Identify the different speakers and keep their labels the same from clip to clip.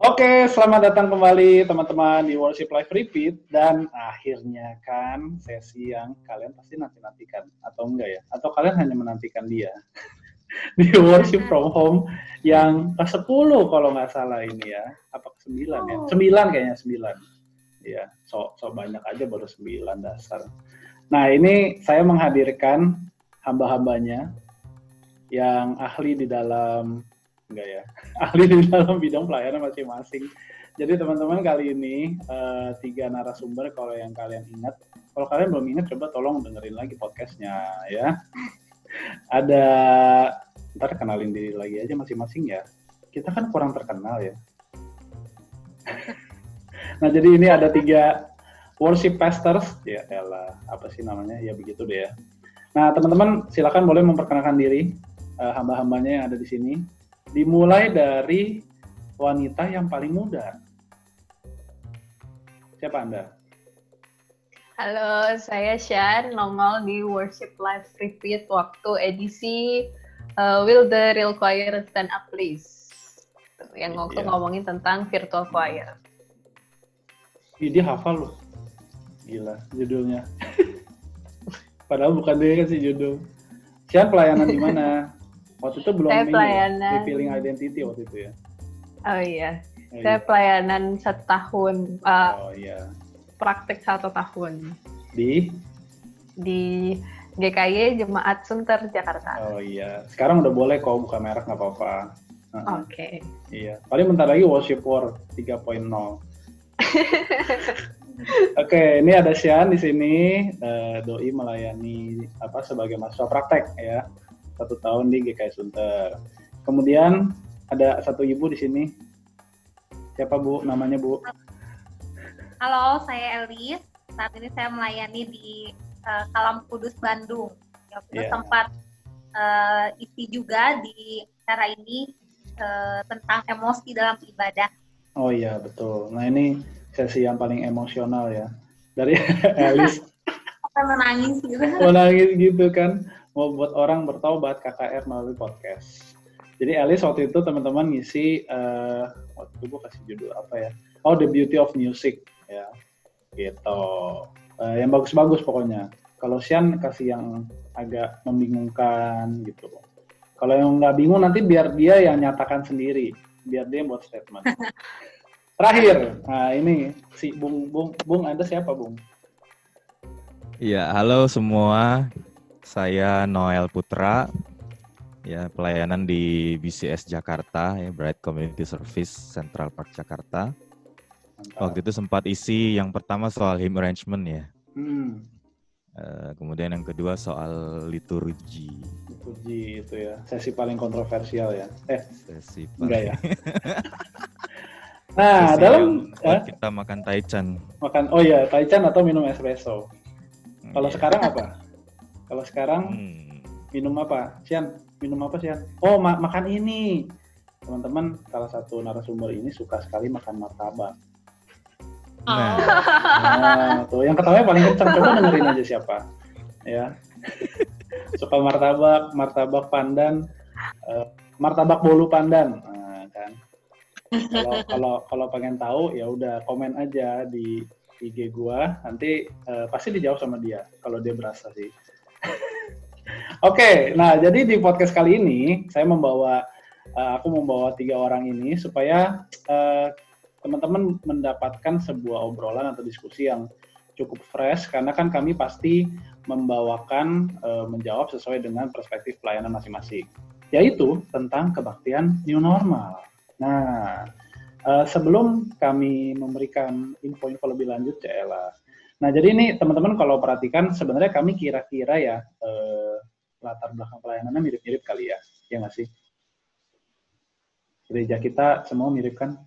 Speaker 1: Oke, selamat datang kembali teman-teman di Worship Live Repeat dan akhirnya kan sesi yang kalian pasti nanti-nantikan atau enggak ya? Atau kalian hanya menantikan dia di Worship from Home yang ke-10 kalau nggak salah ini ya. Apa ke-9 ya? 9 kayaknya 9. Iya, so, so banyak aja baru 9 dasar. Nah, ini saya menghadirkan hamba-hambanya yang ahli di dalam enggak ya. Ahli di dalam bidang pelayanan masing-masing. Jadi teman-teman kali ini uh, tiga narasumber kalau yang kalian ingat kalau kalian belum ingat coba tolong dengerin lagi podcastnya ya. Ada ntar kenalin diri lagi aja masing-masing ya. Kita kan kurang terkenal ya. Nah jadi ini ada tiga worship pastors. Ya elah apa sih namanya? Ya begitu deh ya. Nah teman-teman silakan boleh memperkenalkan diri uh, hamba-hambanya yang ada di sini Dimulai dari wanita yang paling muda. Siapa Anda?
Speaker 2: Halo, saya Shan, nongol di Worship Live Repeat waktu edisi uh, Will the Real Choir Stand Up Please. Yang waktu yeah. ngomongin tentang virtual choir.
Speaker 1: Dia hafal loh. Gila, judulnya. Padahal bukan dia kan sih judul. Sian pelayanan di mana? Waktu itu belum
Speaker 2: saya
Speaker 1: ini,
Speaker 2: pelayanan.
Speaker 1: revealing identity waktu itu ya.
Speaker 2: Oh iya. Oh, saya iya. pelayanan satu tahun. Uh, oh iya. Praktek satu tahun.
Speaker 1: Di?
Speaker 2: Di GKY Jemaat Sunter Jakarta.
Speaker 1: Oh iya. Sekarang udah boleh kok buka merek nggak apa-apa.
Speaker 2: Oke. Okay.
Speaker 1: Iya. Paling bentar lagi Worship War 3.0. Oke, okay, ini ada Sian di sini. Uh, Doi melayani apa sebagai mahasiswa praktek ya satu tahun di GKI Sunter. Kemudian ada satu ibu di sini. Siapa Bu? Namanya Bu?
Speaker 3: Halo, saya Elis. Saat ini saya melayani di uh, Kalam Kudus Bandung. Ya, yeah. sempat uh, isi juga di acara ini uh, tentang emosi dalam ibadah.
Speaker 1: Oh iya, betul. Nah, ini sesi yang paling emosional ya. Dari Elis.
Speaker 3: menangis gitu.
Speaker 1: Menangis gitu kan mau buat orang bertaubat KKR melalui podcast. Jadi Alice waktu itu teman-teman ngisi uh, waktu itu gue kasih judul apa ya? Oh The Beauty of Music ya, gitu. Uh, yang bagus-bagus pokoknya. Kalau Sian kasih yang agak membingungkan gitu. Kalau yang nggak bingung nanti biar dia yang nyatakan sendiri, biar dia buat statement. Terakhir, nah ini si Bung Bung Bung Anda siapa Bung?
Speaker 4: Iya, halo semua. Saya Noel Putra, ya pelayanan di BCS Jakarta, ya Bright Community Service Central Park Jakarta. Mantap. Waktu itu sempat isi yang pertama soal hymn arrangement ya. Hmm. Uh, kemudian yang kedua soal liturgi.
Speaker 1: Liturgi itu ya, sesi paling kontroversial ya. Eh,
Speaker 4: sesi paling. Enggak ya.
Speaker 1: nah, sesi dalam
Speaker 4: ya, kita makan taichan.
Speaker 1: Makan oh ya, taichan atau minum espresso. Kalau yeah. sekarang apa? Kalau sekarang hmm. minum apa? Sian, minum apa Sian? Oh, ma makan ini. Teman-teman, salah satu narasumber ini suka sekali makan martabak. Nah, nah tuh yang ketawa paling kencang coba dengerin aja siapa. Ya. suka martabak, martabak pandan, uh, martabak bolu pandan. Nah, kan. Kalau kalau kalau pengen tahu ya udah komen aja di IG gua, nanti uh, pasti dijawab sama dia kalau dia berasa sih. Oke, okay, nah jadi di podcast kali ini saya membawa uh, aku membawa tiga orang ini supaya uh, teman-teman mendapatkan sebuah obrolan atau diskusi yang cukup fresh karena kan kami pasti membawakan uh, menjawab sesuai dengan perspektif pelayanan masing-masing, yaitu tentang kebaktian new normal. Nah, uh, sebelum kami memberikan info-info lebih lanjut, Cela, Nah, jadi ini teman-teman kalau perhatikan sebenarnya kami kira-kira ya eh, latar belakang pelayanannya mirip-mirip kali ya, ya nggak sih? Gereja kita semua mirip kan?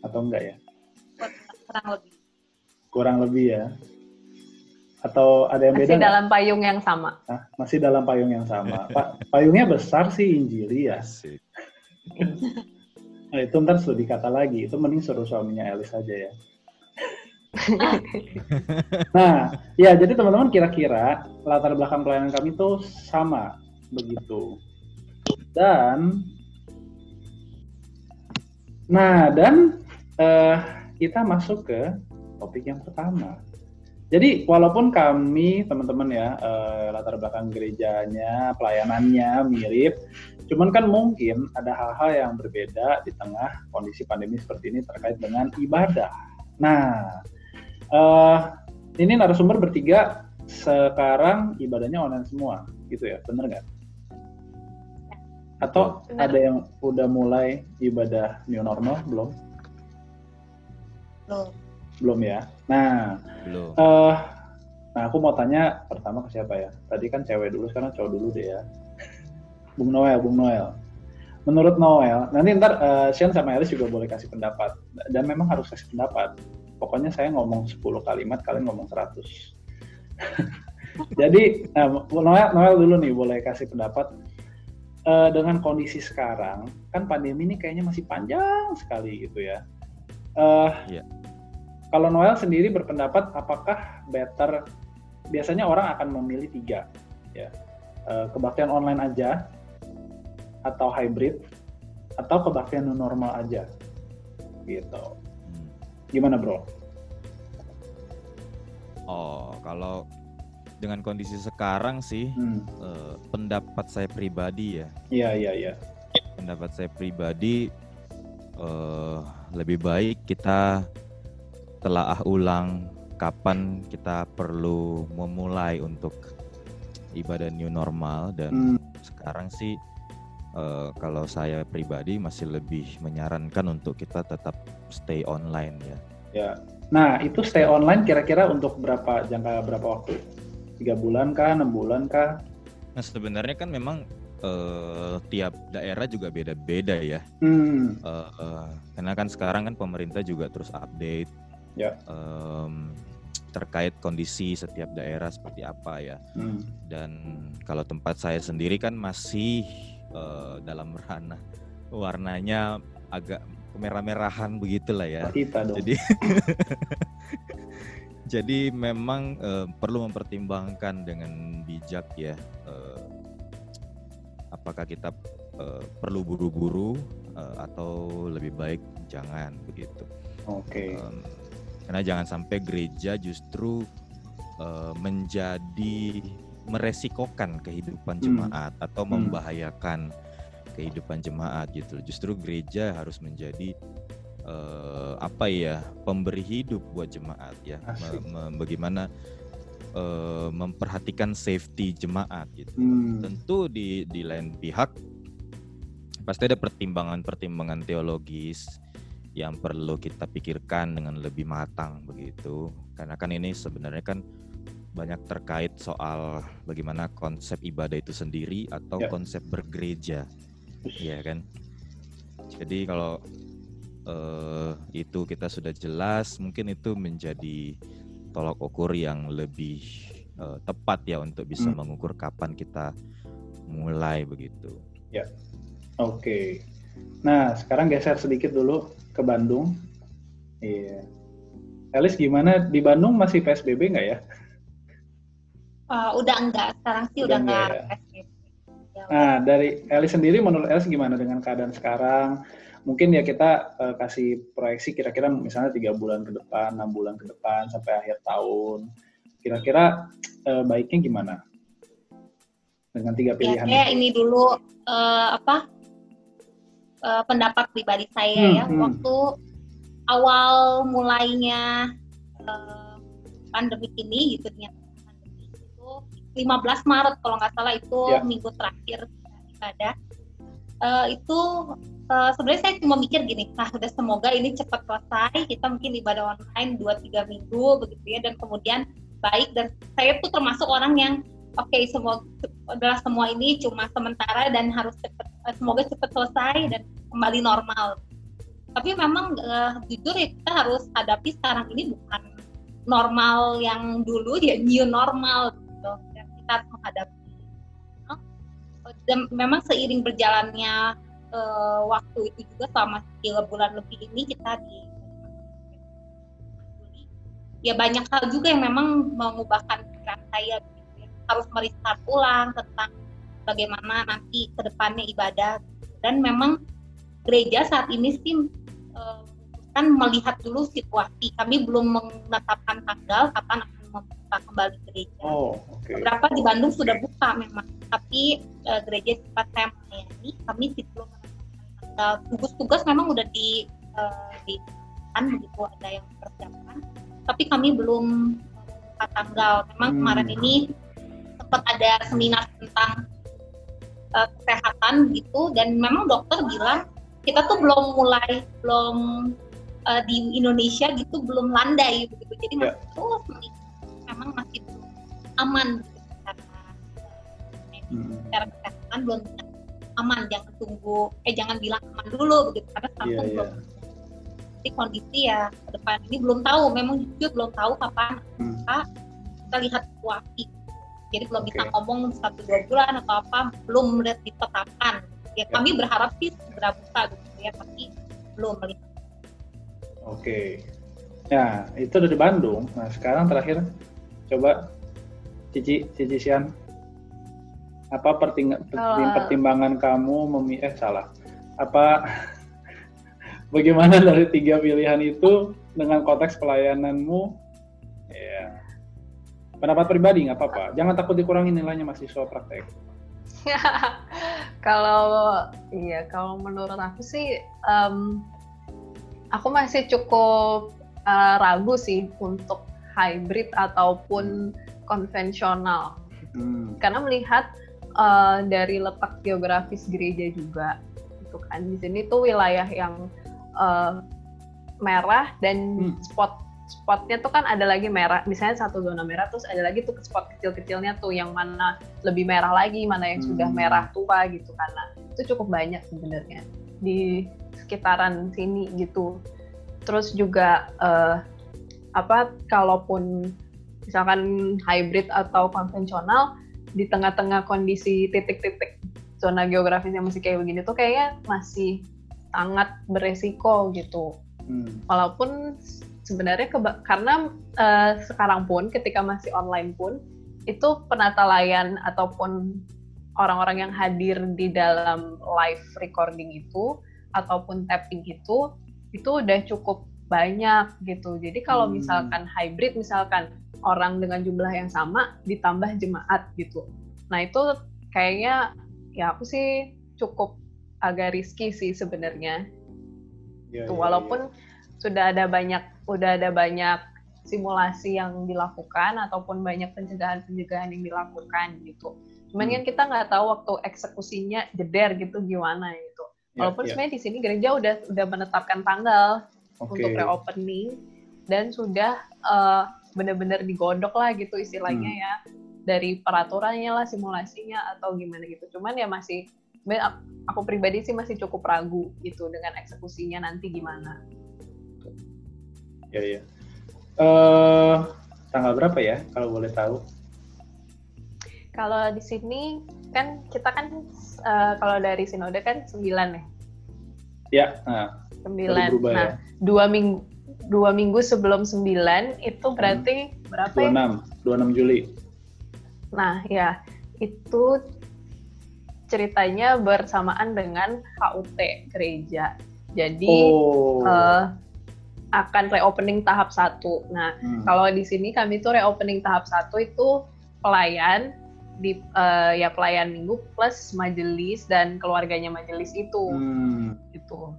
Speaker 1: Atau enggak ya?
Speaker 3: Kurang lebih.
Speaker 1: Kurang lebih ya. Atau ada yang
Speaker 2: masih
Speaker 1: beda?
Speaker 2: Masih dalam payung yang sama.
Speaker 1: Nah, masih dalam payung yang sama. Pak, payungnya besar sih Injili ya. nah, itu ntar sudah dikata lagi. Itu mending suruh suaminya Elis aja ya. Nah, ya jadi teman-teman kira-kira latar belakang pelayanan kami itu sama begitu. Dan Nah, dan uh, kita masuk ke topik yang pertama. Jadi walaupun kami teman-teman ya uh, latar belakang gerejanya, pelayanannya mirip, cuman kan mungkin ada hal-hal yang berbeda di tengah kondisi pandemi seperti ini terkait dengan ibadah. Nah, uh, ini narasumber bertiga sekarang ibadahnya online semua, gitu ya, bener nggak? Atau Benar. ada yang udah mulai ibadah new normal belum?
Speaker 3: Belum.
Speaker 1: Belum ya. Nah, belum. Uh, nah aku mau tanya pertama ke siapa ya? Tadi kan cewek dulu, sekarang cowok dulu deh ya. Bung Noel, Bung Noel. Menurut Noel, nanti ntar uh, Sean sama Elis juga boleh kasih pendapat. Dan memang harus kasih pendapat. Pokoknya saya ngomong 10 kalimat, kalian ngomong 100. Jadi, uh, Noel, Noel dulu nih boleh kasih pendapat uh, dengan kondisi sekarang kan pandemi ini kayaknya masih panjang sekali gitu ya. Uh, eh, yeah. Kalau Noel sendiri berpendapat apakah better biasanya orang akan memilih tiga ya uh, kebaktian online aja atau hybrid atau kebaktian normal aja gitu. Gimana bro?
Speaker 4: Oh kalau dengan kondisi sekarang sih hmm. uh, pendapat saya pribadi ya.
Speaker 1: Iya iya iya.
Speaker 4: Pendapat saya pribadi uh, lebih baik kita telaah ulang kapan kita perlu memulai untuk ibadah new normal dan hmm. sekarang sih uh, kalau saya pribadi masih lebih menyarankan untuk kita tetap stay online ya.
Speaker 1: Ya. Nah, itu stay online kira-kira untuk berapa jangka berapa waktu? tiga bulan kah enam bulan kah
Speaker 4: nah sebenarnya kan memang uh, tiap daerah juga beda-beda ya
Speaker 1: hmm.
Speaker 4: uh, uh, karena kan sekarang kan pemerintah juga terus update
Speaker 1: ya.
Speaker 4: um, terkait kondisi setiap daerah seperti apa ya
Speaker 1: hmm.
Speaker 4: dan kalau tempat saya sendiri kan masih uh, dalam ranah warnanya agak kemerah-merahan begitulah ya.
Speaker 1: Kita dong.
Speaker 4: Jadi Jadi memang uh, perlu mempertimbangkan dengan bijak ya uh, apakah kita uh, perlu buru-buru uh, atau lebih baik jangan begitu.
Speaker 1: Oke. Okay. Um,
Speaker 4: karena jangan sampai gereja justru uh, menjadi meresikokan kehidupan hmm. jemaat hmm. atau membahayakan kehidupan jemaat gitu. Justru gereja harus menjadi uh, apa ya pemberi hidup buat jemaat ya me, me, bagaimana uh, memperhatikan safety jemaat gitu hmm. tentu di di lain pihak pasti ada pertimbangan-pertimbangan teologis yang perlu kita pikirkan dengan lebih matang begitu karena kan ini sebenarnya kan banyak terkait soal bagaimana konsep ibadah itu sendiri atau ya. konsep bergereja ya kan jadi kalau uh, itu kita sudah jelas, mungkin itu menjadi tolak ukur yang lebih uh, tepat ya untuk bisa hmm. mengukur kapan kita mulai begitu.
Speaker 1: Ya, oke. Okay. Nah sekarang geser sedikit dulu ke Bandung. Iya. Elis gimana di Bandung masih PSBB nggak ya?
Speaker 3: Uh, udah enggak, sekarang sih udah, udah enggak ya?
Speaker 1: Ya, nah, dari Elis sendiri menurut Elis gimana dengan keadaan sekarang? mungkin ya kita uh, kasih proyeksi kira-kira misalnya tiga bulan ke depan, enam bulan ke depan sampai akhir tahun. Kira-kira uh, baiknya gimana dengan tiga ya, pilihan?
Speaker 3: Ya, ini dulu uh, apa uh, pendapat pribadi saya hmm, ya hmm. waktu awal mulainya uh, pandemi ini gitu ya itu 15 Maret kalau nggak salah itu ya. minggu terakhir ibadah uh, itu uh, sebenarnya saya cuma mikir gini, nah udah semoga ini cepat selesai, kita mungkin ibadah online 2-3 minggu begitu ya, dan kemudian baik, dan saya tuh termasuk orang yang oke okay, semua adalah semua ini cuma sementara dan harus cepat, uh, semoga cepat selesai dan kembali normal. Tapi memang uh, jujur ya kita harus hadapi sekarang ini bukan normal yang dulu ya new normal gitu, harus menghadapi dan memang seiring berjalannya uh, waktu itu juga selama tiga bulan lebih ini kita di ya banyak hal juga yang memang mengubahkan pikiran saya gitu ya. harus merestart ulang tentang bagaimana nanti ke depannya ibadah dan memang gereja saat ini sih kan melihat dulu situasi. Kami belum menetapkan tanggal kapan membuka kembali gereja.
Speaker 1: Oh, okay.
Speaker 3: Beberapa di Bandung sudah buka memang, tapi uh, gereja tempat saya melayani kami belum menetapkan tanggal. Tugas-tugas memang udah di uh, di kan begitu ada yang persiapan, tapi kami belum membuka tanggal. Memang hmm. kemarin ini sempat ada seminar tentang uh, kesehatan gitu dan memang dokter bilang kita tuh belum mulai belum uh, di Indonesia gitu belum landai begitu jadi yeah. masih terus memang masih belum aman hmm. secara kesehatan belum aman jangan tunggu eh jangan bilang aman dulu begitu karena sekarang yeah, belum yeah. Jadi kondisi ya ke depan ini belum tahu memang jujur belum tahu kapan hmm. kita lihat situasi jadi belum okay. bisa ngomong satu dua bulan atau apa belum ditetapkan ya yeah. kami berharap sih segera buka gitu ya tapi belum melihat
Speaker 1: oke okay. ya itu dari Bandung nah sekarang terakhir coba Cici Cici Sian. Apa perting uh. pertimbangan kamu memi eh salah. Apa bagaimana dari tiga pilihan itu dengan konteks pelayananmu? Ya pendapat pribadi nggak apa-apa. Jangan takut dikurangi nilainya mahasiswa praktek.
Speaker 2: Kalau iya kalau menurut aku sih um, aku masih cukup uh, ragu sih untuk hybrid ataupun konvensional hmm. karena melihat uh, dari letak geografis gereja juga itu kan di sini tuh wilayah yang uh, merah dan hmm. spot spotnya tuh kan ada lagi merah misalnya satu zona merah terus ada lagi tuh spot kecil-kecilnya tuh yang mana lebih merah lagi mana yang hmm. sudah merah tua gitu karena itu cukup banyak sebenarnya di sekitaran sini gitu terus juga uh, apa kalaupun misalkan hybrid atau konvensional di tengah-tengah kondisi titik-titik zona geografis yang masih kayak begini tuh kayaknya masih sangat beresiko gitu hmm. walaupun sebenarnya keba- karena uh, sekarang pun ketika masih online pun itu penata layan ataupun orang-orang yang hadir di dalam live recording itu ataupun tapping itu itu udah cukup banyak gitu. Jadi kalau hmm. misalkan hybrid misalkan orang dengan jumlah yang sama ditambah jemaat gitu. Nah, itu kayaknya ya aku sih cukup agak riski sih sebenarnya. Ya, tuh, ya, walaupun ya. sudah ada banyak udah ada banyak simulasi yang dilakukan ataupun banyak pencegahan-pencegahan yang dilakukan gitu. Cuman hmm. kan kita nggak tahu waktu eksekusinya jeder gitu gimana gitu. Ya, Walaupun yeah, sebenarnya di sini gereja udah udah menetapkan tanggal okay. untuk reopening dan sudah uh, benar-benar digodok lah gitu istilahnya hmm. ya dari peraturannya lah simulasinya atau gimana gitu. Cuman ya masih aku pribadi sih masih cukup ragu gitu dengan eksekusinya nanti gimana
Speaker 1: ya ya. Uh, tanggal berapa ya kalau boleh tahu?
Speaker 2: Kalau di sini kan kita kan uh, kalau dari sinode kan sembilan ya.
Speaker 1: Ya. Nah,
Speaker 2: sembilan. Nah, ya. dua minggu dua minggu sebelum sembilan itu berarti hmm. berapa 26,
Speaker 1: ya? 26 Juli.
Speaker 2: Nah, ya itu ceritanya bersamaan dengan HUT gereja. Jadi oh. uh, akan reopening tahap satu. Nah, hmm. kalau di sini kami tuh reopening tahap satu itu pelayan di uh, ya pelayan minggu plus majelis dan keluarganya majelis itu, hmm. Gitu.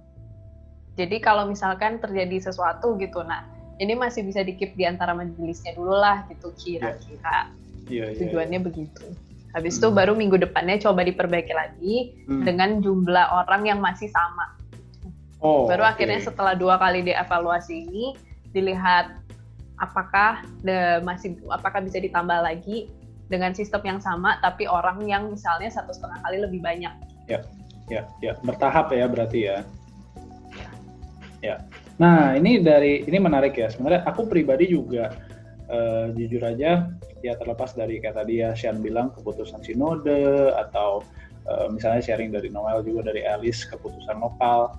Speaker 2: Jadi kalau misalkan terjadi sesuatu gitu, nah ini masih bisa dikip di antara majelisnya dulu lah gitu kira-kira. Yeah. Yeah, yeah, Tujuannya yeah. begitu. Habis hmm. itu baru minggu depannya coba diperbaiki lagi hmm. dengan jumlah orang yang masih sama Oh, Baru okay. akhirnya setelah dua kali dievaluasi ini dilihat apakah the, masih apakah bisa ditambah lagi dengan sistem yang sama tapi orang yang misalnya satu setengah kali lebih banyak.
Speaker 1: Ya, ya, ya bertahap ya berarti ya. Ya. Nah ini dari ini menarik ya. Sebenarnya aku pribadi juga uh, jujur aja ya terlepas dari kayak tadi ya Sian bilang keputusan sinode atau uh, misalnya sharing dari Noel juga dari Alice keputusan lokal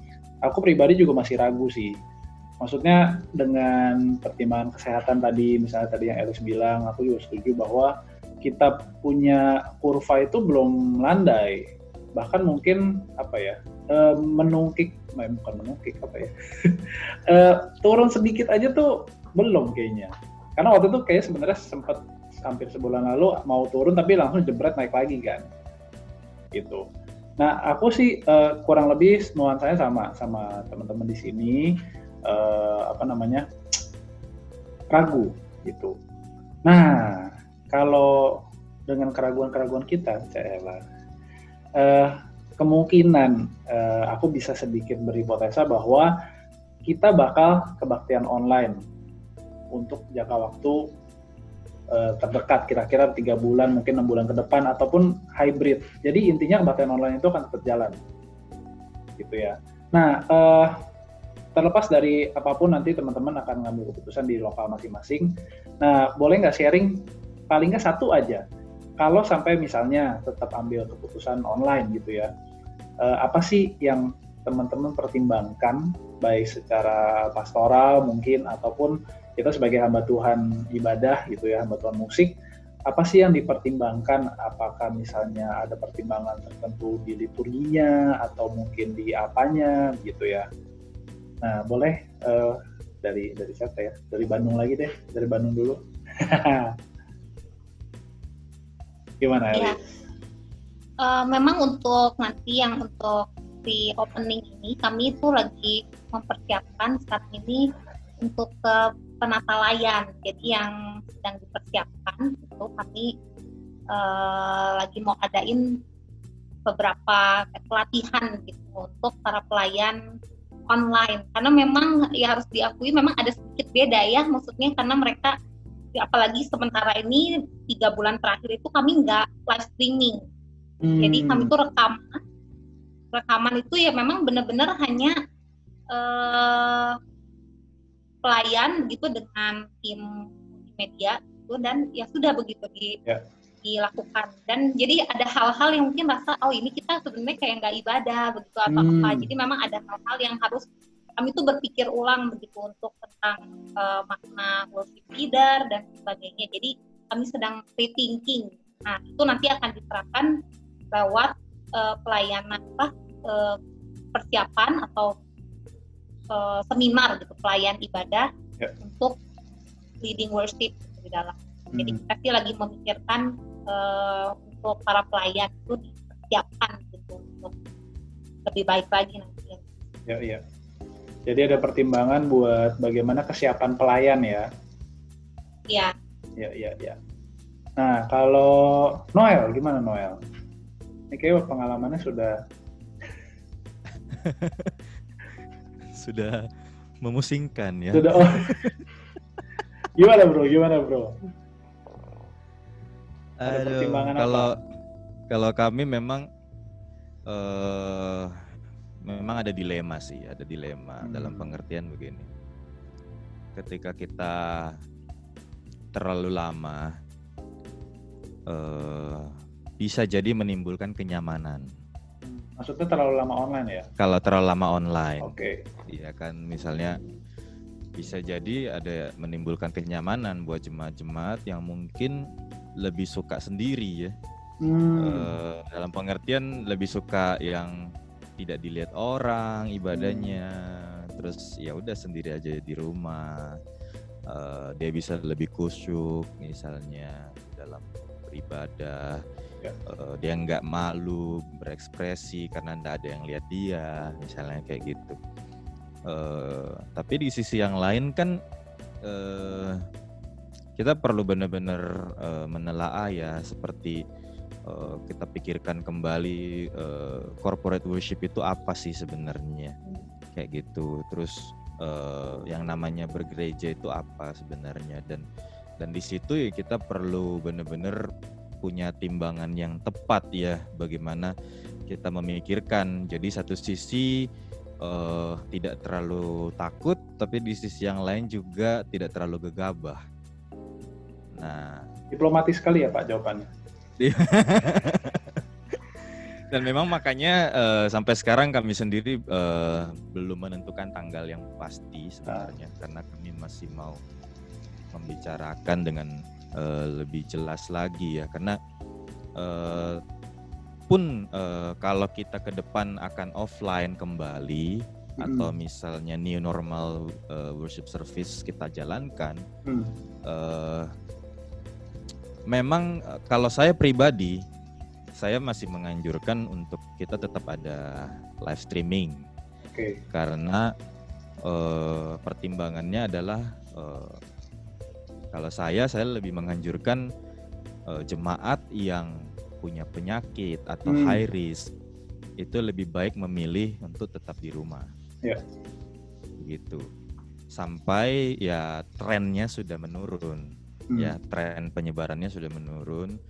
Speaker 1: aku pribadi juga masih ragu sih. Maksudnya dengan pertimbangan kesehatan tadi, misalnya tadi yang Elis bilang, aku juga setuju bahwa kita punya kurva itu belum landai. Bahkan mungkin apa ya, uh, menungkik, eh, bukan menungkik apa ya, uh, turun sedikit aja tuh belum kayaknya. Karena waktu itu kayak sebenarnya sempat hampir sebulan lalu mau turun tapi langsung jebret naik lagi kan, gitu. Nah aku sih kurang lebih nuansanya sama sama teman-teman di sini apa namanya ragu gitu. Nah kalau dengan keraguan-keraguan kita, Cela, uh, kemungkinan uh, aku bisa sedikit berhipotesa bahwa kita bakal kebaktian online untuk jangka waktu uh, terdekat kira-kira tiga bulan mungkin enam bulan ke depan ataupun hybrid. Jadi intinya kebaktian online itu akan tetap jalan. Gitu ya. Nah uh, terlepas dari apa pun nanti teman-teman akan ngambil keputusan di lokal masing-masing. Nah boleh nggak sharing? Paling nggak satu aja kalau sampai misalnya tetap ambil keputusan online gitu ya, uh, apa sih yang teman-teman pertimbangkan baik secara pastoral mungkin ataupun kita sebagai hamba Tuhan ibadah gitu ya, hamba Tuhan musik, apa sih yang dipertimbangkan? Apakah misalnya ada pertimbangan tertentu di liturginya atau mungkin di apanya gitu ya? Nah, boleh uh, dari dari siapa ya? Dari Bandung lagi deh, dari Bandung dulu. Gimana ya?
Speaker 3: Uh, memang untuk nanti yang untuk di opening ini kami itu lagi mempersiapkan saat ini untuk ke penata layan. Jadi yang sedang dipersiapkan itu kami uh, lagi mau adain beberapa pelatihan gitu untuk para pelayan online karena memang ya harus diakui memang ada sedikit beda ya maksudnya karena mereka apalagi sementara ini tiga bulan terakhir itu kami nggak live streaming hmm. jadi kami itu rekaman rekaman itu ya memang benar-benar hanya uh, pelayan gitu dengan tim media itu dan ya sudah begitu di yeah. dilakukan dan jadi ada hal-hal yang mungkin rasa oh ini kita sebenarnya kayak nggak ibadah begitu apa apa hmm. jadi memang ada hal-hal yang harus kami tuh berpikir ulang begitu untuk tentang uh, makna worship leader dan sebagainya. Jadi kami sedang rethinking. Nah itu nanti akan diterapkan lewat uh, pelayanan apa uh, persiapan atau uh, seminar gitu pelayan ibadah yeah. untuk leading worship di dalam. Hmm. Jadi kita sih lagi memikirkan uh, untuk para pelayan itu disiapkan gitu untuk lebih baik lagi nanti.
Speaker 1: Ya, yeah, iya. Yeah. Jadi ada pertimbangan buat bagaimana kesiapan pelayan ya.
Speaker 3: Iya.
Speaker 1: Iya, iya, iya. Nah, kalau Noel, gimana Noel? Ini kayak pengalamannya sudah...
Speaker 4: sudah memusingkan ya.
Speaker 1: Sudah, oh. gimana bro, gimana bro?
Speaker 4: Ada Aduh, pertimbangan kalau, apa? Kalau kami memang... Uh, memang ada dilema sih, ada dilema hmm. dalam pengertian begini. Ketika kita terlalu lama, uh, bisa jadi menimbulkan kenyamanan.
Speaker 1: Maksudnya terlalu lama online ya?
Speaker 4: Kalau terlalu lama online.
Speaker 1: Oke. Okay.
Speaker 4: Iya kan, misalnya bisa jadi ada menimbulkan kenyamanan buat jemaat-jemaat yang mungkin lebih suka sendiri ya. Hmm. Uh, dalam pengertian lebih suka yang tidak dilihat orang ibadahnya hmm. terus ya udah sendiri aja di rumah uh, dia bisa lebih kusyuk misalnya dalam beribadah ya. uh, dia nggak malu berekspresi karena nggak ada yang lihat dia misalnya kayak gitu uh, tapi di sisi yang lain kan uh, kita perlu benar-benar uh, menelaah ya seperti Eh, kita pikirkan kembali uh, corporate worship itu apa sih sebenarnya? Kayak gitu. Terus uh, yang namanya bergereja itu apa sebenarnya? Dan dan di situ ya kita perlu benar-benar punya timbangan yang tepat ya bagaimana kita memikirkan. Jadi satu sisi uh, tidak terlalu takut tapi di sisi yang lain juga tidak terlalu gegabah.
Speaker 1: Nah diplomatis sekali ya Pak jawabannya
Speaker 4: Dan memang makanya uh, sampai sekarang kami sendiri uh, belum menentukan tanggal yang pasti sebenarnya ah. karena kami masih mau membicarakan dengan uh, lebih jelas lagi ya karena uh, kalaupun uh, kalau kita ke depan akan offline kembali hmm. atau misalnya new normal uh, worship service kita jalankan, hmm. uh, memang kalau saya pribadi saya masih menganjurkan untuk kita tetap ada live streaming. Okay. Karena uh, pertimbangannya adalah uh, kalau saya saya lebih menganjurkan uh, jemaat yang punya penyakit atau hmm. high risk itu lebih baik memilih untuk tetap di rumah. Ya. Gitu. Sampai ya trennya sudah menurun. Hmm. Ya, tren penyebarannya sudah menurun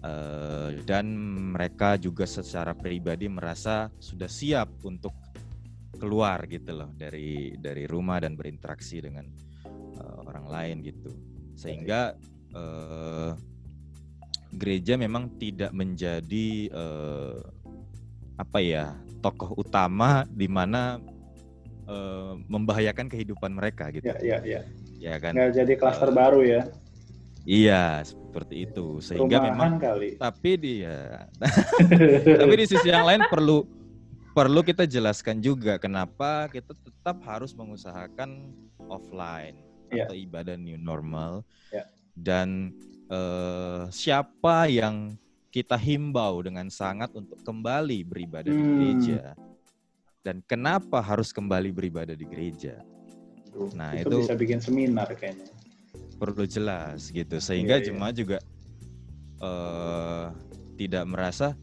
Speaker 4: uh, dan mereka juga secara pribadi merasa sudah siap untuk keluar gitu loh dari dari rumah dan berinteraksi dengan uh, orang lain gitu. Sehingga uh, gereja memang tidak menjadi uh, apa ya tokoh utama di mana uh, membahayakan kehidupan mereka gitu.
Speaker 1: Ya ya ya ya kan nggak jadi klaster uh, baru ya
Speaker 4: Iya, seperti itu. Sehingga
Speaker 1: Rumahan
Speaker 4: memang
Speaker 1: kali.
Speaker 4: tapi dia tapi di sisi yang lain perlu perlu kita jelaskan juga kenapa kita tetap harus mengusahakan offline yeah. atau ibadah new normal. Yeah. Dan uh, siapa yang kita himbau dengan sangat untuk kembali beribadah hmm. di gereja dan kenapa harus kembali beribadah di gereja.
Speaker 1: Nah, itu, itu bisa bikin seminar kayaknya.
Speaker 4: perlu jelas gitu. Sehingga yeah, yeah. jemaah juga uh, tidak merasa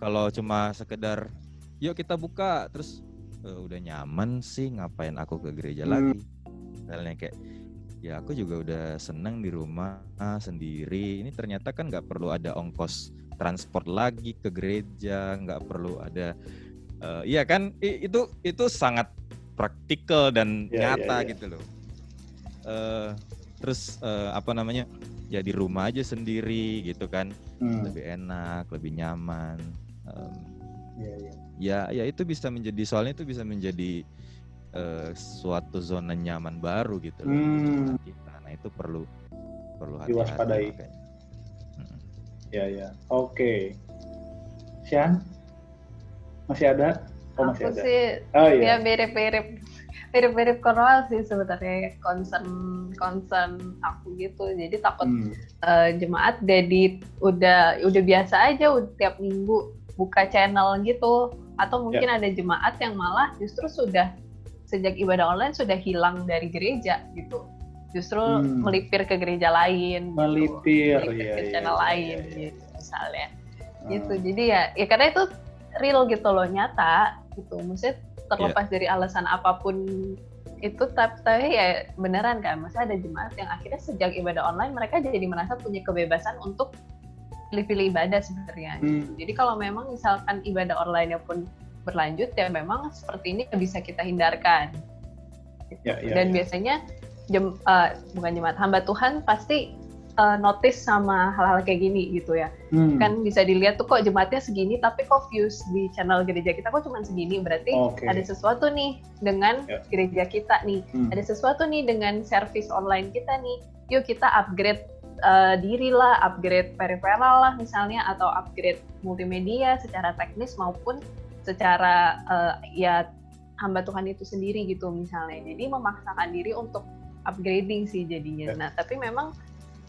Speaker 4: kalau cuma sekedar yuk kita buka terus uh, udah nyaman sih ngapain aku ke gereja hmm. lagi? Misalnya kayak ya aku juga udah seneng di rumah sendiri. Ini ternyata kan nggak perlu ada ongkos transport lagi ke gereja nggak perlu ada uh, iya kan? Itu itu sangat praktikal dan yeah, nyata yeah, yeah. gitu loh uh, terus uh, apa namanya ya di rumah aja sendiri gitu kan hmm. lebih enak lebih nyaman um, yeah, yeah. ya ya itu bisa menjadi soalnya itu bisa menjadi uh, suatu zona nyaman baru gitu hmm. kita nah itu perlu perlu hati-hati
Speaker 1: diwaspadai hmm. ya ya oke okay. Sian masih ada
Speaker 2: oh masih Aku ada sih oh, iya. ya mirip-mirip mirip-mirip Cornwall sih sebenarnya concern concern aku gitu jadi takut hmm. uh, jemaat jadi udah udah biasa aja udah tiap minggu buka channel gitu atau mungkin yeah. ada jemaat yang malah justru sudah sejak ibadah online sudah hilang dari gereja gitu justru hmm. melipir ke gereja lain
Speaker 1: gitu. melipir,
Speaker 2: gitu. melipir ya, ke iya, channel ya, lain ya, ya. gitu misalnya hmm. gitu jadi ya ya karena itu real gitu loh nyata gitu maksudnya terlepas yeah. dari alasan apa pun itu tapi ya beneran kan masa ada jemaat yang akhirnya sejak ibadah online mereka jadi merasa punya kebebasan untuk pilih-pilih ibadah sebenarnya hmm. jadi kalau memang misalkan ibadah online pun berlanjut ya memang seperti ini bisa kita hindarkan ya, ya, dan ya. biasanya jem, uh, bukan jemaat hamba Tuhan pasti uh, notice sama hal-hal kayak gini gitu ya. Hmm. Kan bisa dilihat tuh kok jemaatnya segini tapi kok views di channel gereja kita kok cuma segini berarti okay. ada sesuatu nih dengan yeah. gereja kita nih. Hmm. Ada sesuatu nih dengan service online kita nih. Yuk kita upgrade uh, diri lah, upgrade peripheral lah misalnya atau upgrade multimedia secara teknis maupun secara uh, ya hamba Tuhan itu sendiri gitu misalnya. Jadi memaksakan diri untuk upgrading sih jadinya. Yeah. Nah, tapi memang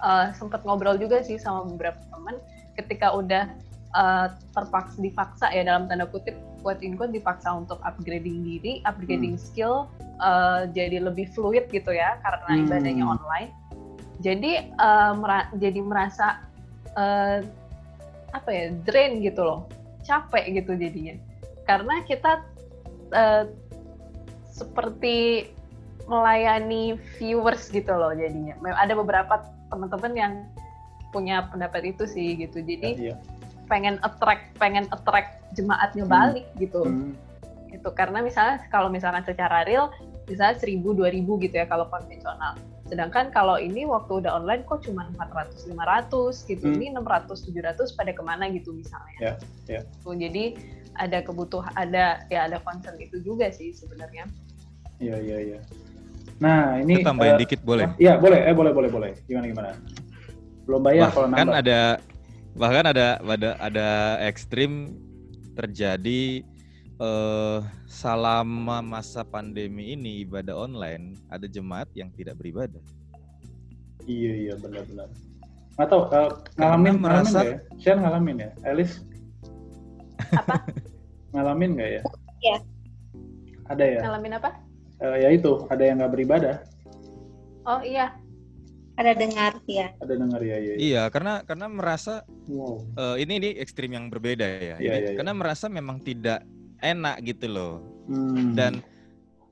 Speaker 2: uh, sempat ngobrol juga sih sama beberapa teman ketika udah uh, terpaksa dipaksa ya dalam tanda kutip quote in quote dipaksa untuk upgrading diri, upgrading hmm. skill uh, jadi lebih fluid gitu ya karena hmm. ibadahnya online. Jadi uh, mera jadi merasa uh, apa ya drain gitu loh, capek gitu jadinya. Karena kita uh, seperti melayani viewers gitu loh jadinya. Ada beberapa teman-teman yang punya pendapat itu sih gitu jadi ya, iya. pengen attract pengen attract jemaatnya hmm. balik hmm. gitu hmm. itu karena misalnya kalau misalkan secara real misalnya seribu dua ribu gitu ya kalau konvensional sedangkan kalau ini waktu udah online kok cuma 400 500 gitu hmm. ini 600 700 pada ke mana gitu misalnya yeah, yeah. Tuh, jadi ada kebutuhan ada ya ada concern itu juga sih sebenarnya
Speaker 1: iya iya iya Nah, ini
Speaker 4: Kita tambahin uh, dikit boleh?
Speaker 1: Iya, boleh. Eh boleh boleh boleh. Gimana gimana? Belum bayar
Speaker 4: Wah, kalau kan nambah. Kan ada bahkan ada ada ada ekstrim terjadi eh, selama masa pandemi ini ibadah online ada jemaat yang tidak beribadah.
Speaker 1: Iya iya benar-benar. Nggak tahu uh, ngalamin merasa ngalamin ya? Share ngalamin ya, Elis?
Speaker 2: Apa?
Speaker 1: ngalamin nggak ya?
Speaker 3: Iya.
Speaker 1: Ada ya?
Speaker 2: Ngalamin apa?
Speaker 1: Uh, ya itu, ada yang nggak beribadah.
Speaker 2: Oh iya,
Speaker 3: ada dengar ya
Speaker 1: ada dengar ya, ya,
Speaker 4: ya. iya karena karena merasa
Speaker 1: wow.
Speaker 4: uh, ini ini ekstrim yang berbeda ya,
Speaker 1: ya, ya, ya.
Speaker 4: karena merasa memang tidak enak gitu loh
Speaker 1: hmm.
Speaker 4: dan